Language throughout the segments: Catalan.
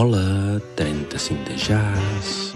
Hola, 35 de jazz.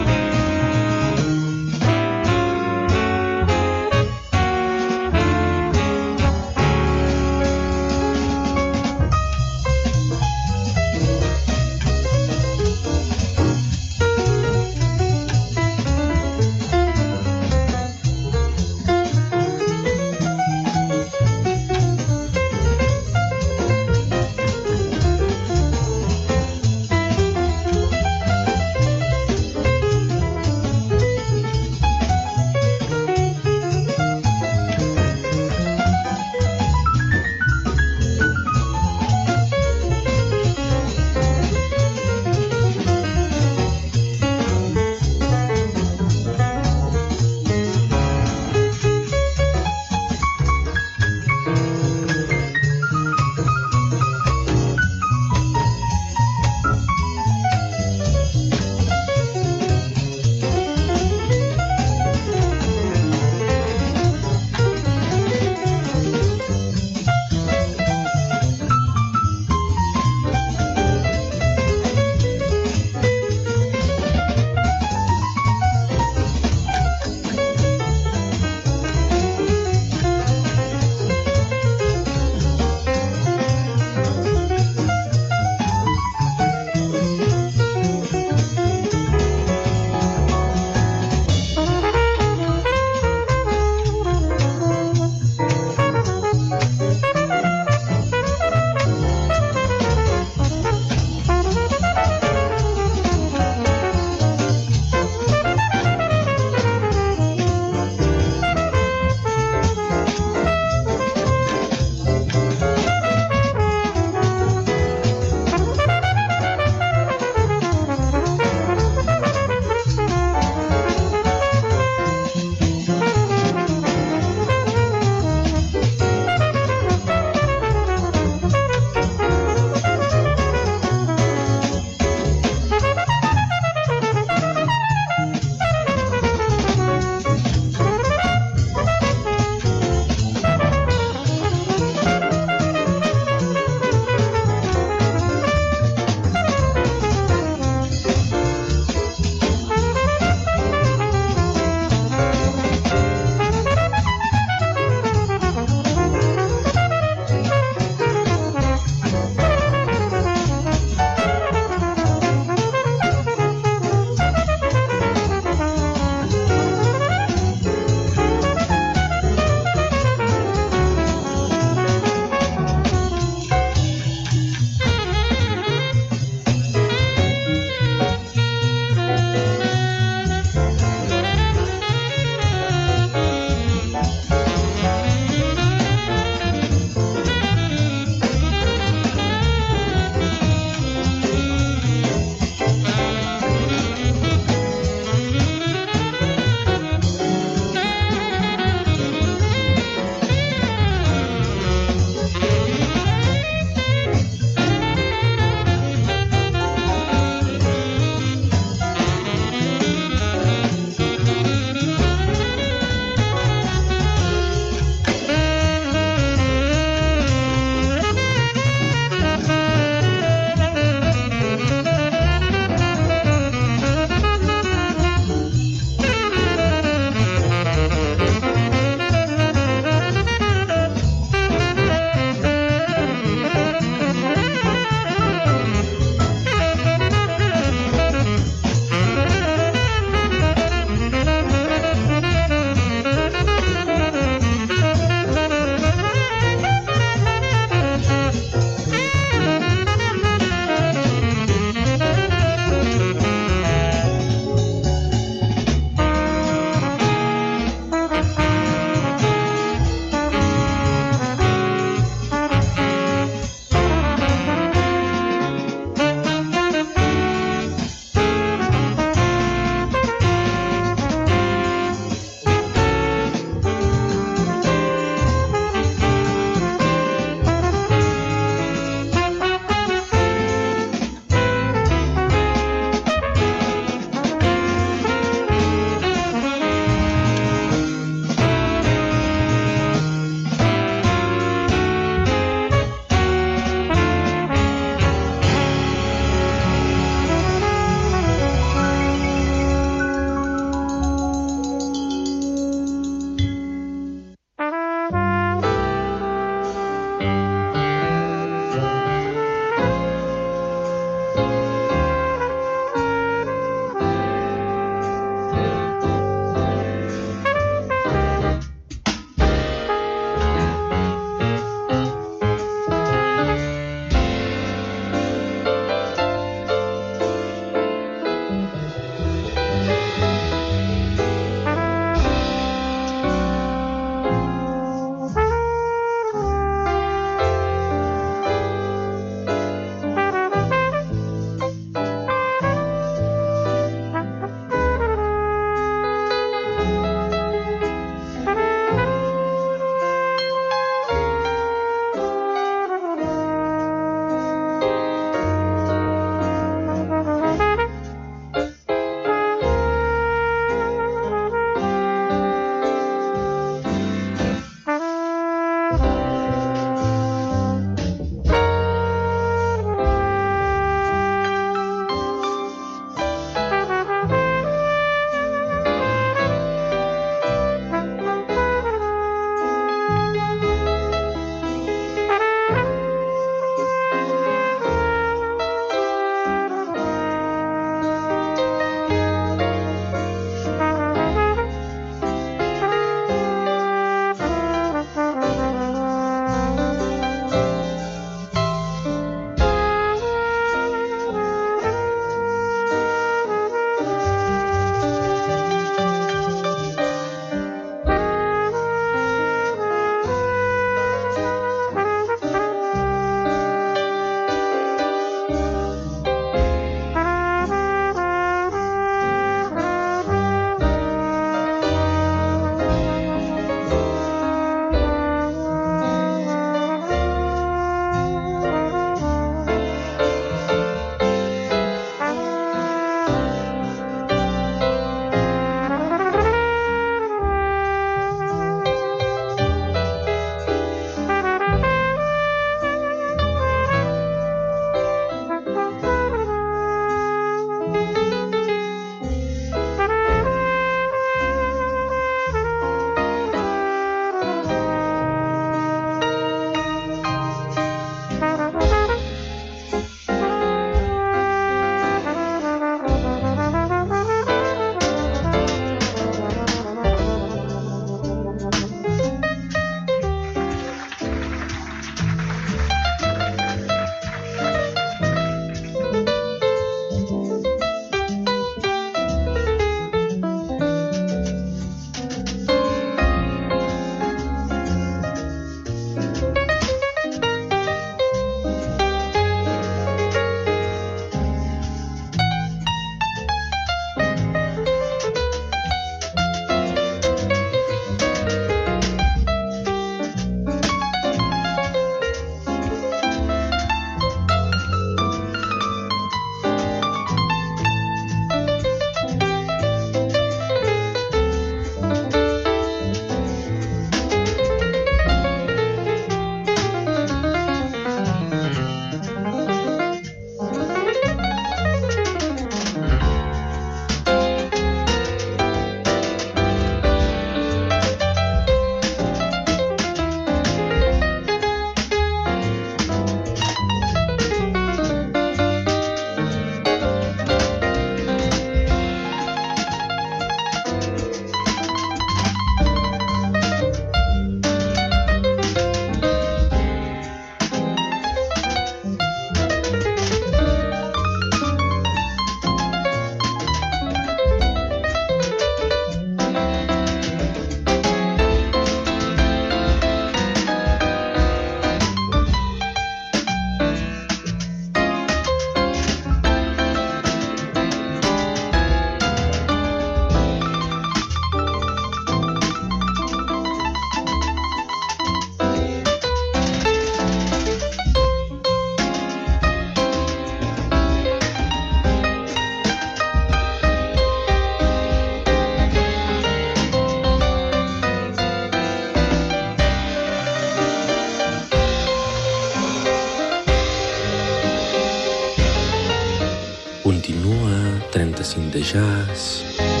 35 de jazz.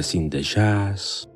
Adeu, 35 de jazz.